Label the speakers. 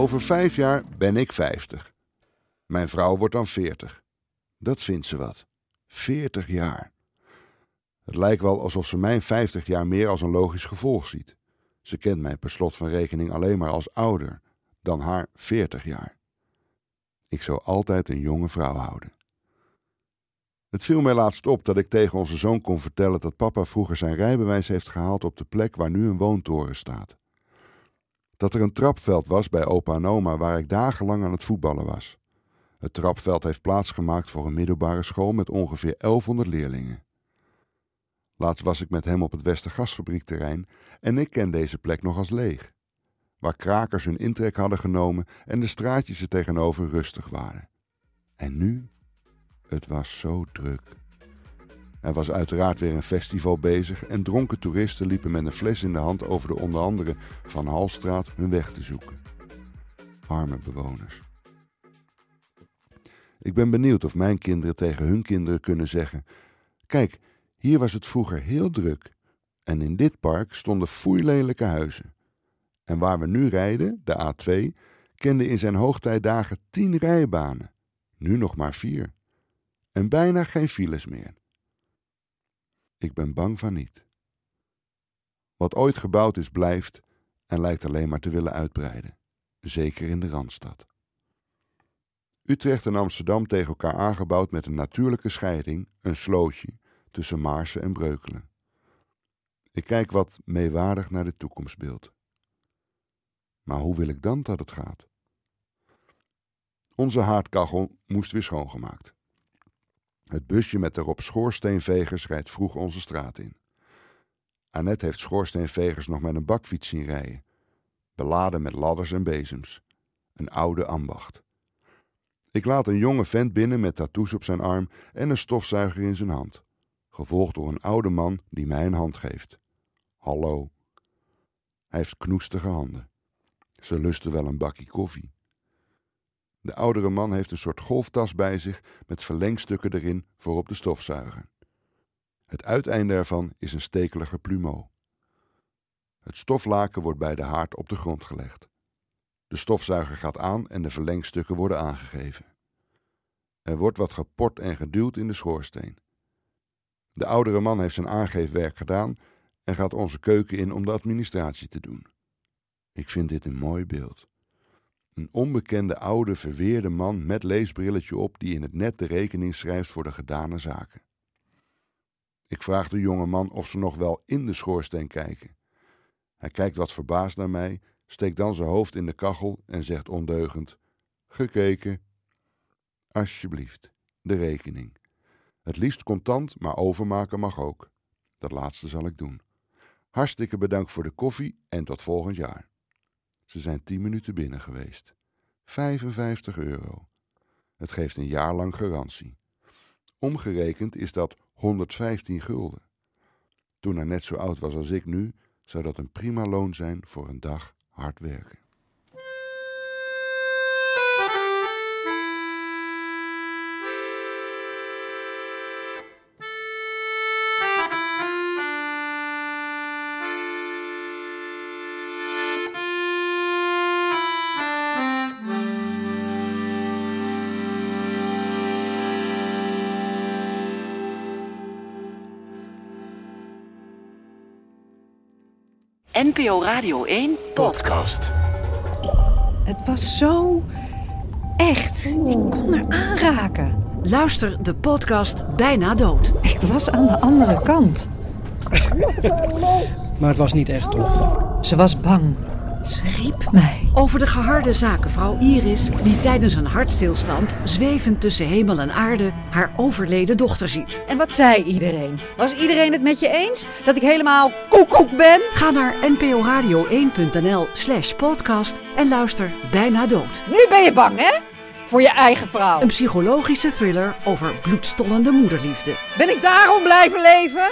Speaker 1: Over vijf jaar ben ik 50. Mijn vrouw wordt dan 40. Dat vindt ze wat. 40 jaar. Het lijkt wel alsof ze mijn 50 jaar meer als een logisch gevolg ziet. Ze kent mij per slot van rekening alleen maar als ouder dan haar 40 jaar. Ik zou altijd een jonge vrouw houden. Het viel mij laatst op dat ik tegen onze zoon kon vertellen dat papa vroeger zijn rijbewijs heeft gehaald op de plek waar nu een woontoren staat. Dat er een trapveld was bij opa en waar ik dagenlang aan het voetballen was. Het trapveld heeft plaatsgemaakt voor een middelbare school met ongeveer 1100 leerlingen. Laatst was ik met hem op het Westergasfabriekterrein en ik ken deze plek nog als leeg. Waar krakers hun intrek hadden genomen en de straatjes er tegenover rustig waren. En nu? Het was zo druk. Er was uiteraard weer een festival bezig en dronken toeristen liepen met een fles in de hand over de onder andere Van Halstraat hun weg te zoeken. Arme bewoners. Ik ben benieuwd of mijn kinderen tegen hun kinderen kunnen zeggen: Kijk, hier was het vroeger heel druk. En in dit park stonden foeilelijke huizen. En waar we nu rijden, de A2, kende in zijn hoogtijdagen tien rijbanen. Nu nog maar vier. En bijna geen files meer. Ik ben bang van niet. Wat ooit gebouwd is, blijft en lijkt alleen maar te willen uitbreiden. Zeker in de Randstad. Utrecht en Amsterdam tegen elkaar aangebouwd met een natuurlijke scheiding, een slootje, tussen Maarsen en Breukelen. Ik kijk wat meewaardig naar de toekomstbeeld. Maar hoe wil ik dan dat het gaat? Onze haardkachel moest weer schoongemaakt. Het busje met erop schoorsteenvegers rijdt vroeg onze straat in. Annette heeft schoorsteenvegers nog met een bakfiets zien rijden, beladen met ladders en bezems. Een oude ambacht. Ik laat een jonge vent binnen met tattoos op zijn arm en een stofzuiger in zijn hand, gevolgd door een oude man die mij een hand geeft. Hallo. Hij heeft knoestige handen. Ze lusten wel een bakje koffie. De oudere man heeft een soort golftas bij zich met verlengstukken erin voor op de stofzuiger. Het uiteinde ervan is een stekelige plumeau. Het stoflaken wordt bij de haard op de grond gelegd. De stofzuiger gaat aan en de verlengstukken worden aangegeven. Er wordt wat geport en geduwd in de schoorsteen. De oudere man heeft zijn aangeefwerk gedaan en gaat onze keuken in om de administratie te doen. Ik vind dit een mooi beeld. Een onbekende oude verweerde man met leesbrilletje op die in het net de rekening schrijft voor de gedane zaken. Ik vraag de jonge man of ze nog wel in de schoorsteen kijken. Hij kijkt wat verbaasd naar mij, steekt dan zijn hoofd in de kachel en zegt ondeugend: Gekeken. Alsjeblieft, de rekening. Het liefst contant, maar overmaken mag ook. Dat laatste zal ik doen. Hartstikke bedankt voor de koffie en tot volgend jaar. Ze zijn tien minuten binnen geweest. 55 euro. Het geeft een jaar lang garantie. Omgerekend is dat 115 gulden. Toen hij net zo oud was als ik nu, zou dat een prima loon zijn voor een dag hard werken.
Speaker 2: NPO Radio 1
Speaker 3: Podcast.
Speaker 4: Het was zo echt. Ik kon er aanraken.
Speaker 2: Luister de podcast Bijna Dood.
Speaker 4: Ik was aan de andere kant.
Speaker 5: Maar het was niet echt, toch?
Speaker 4: Ze was bang. Ze riep mij.
Speaker 2: Over de geharde zakenvrouw Iris, die tijdens een hartstilstand, zwevend tussen hemel en aarde, haar overleden dochter ziet.
Speaker 4: En wat zei iedereen? Was iedereen het met je eens? Dat ik helemaal koekoek ben?
Speaker 2: Ga naar nporadio1.nl slash podcast en luister Bijna Dood.
Speaker 4: Nu ben je bang, hè? Voor je eigen vrouw.
Speaker 2: Een psychologische thriller over bloedstollende moederliefde.
Speaker 4: Ben ik daarom blijven leven?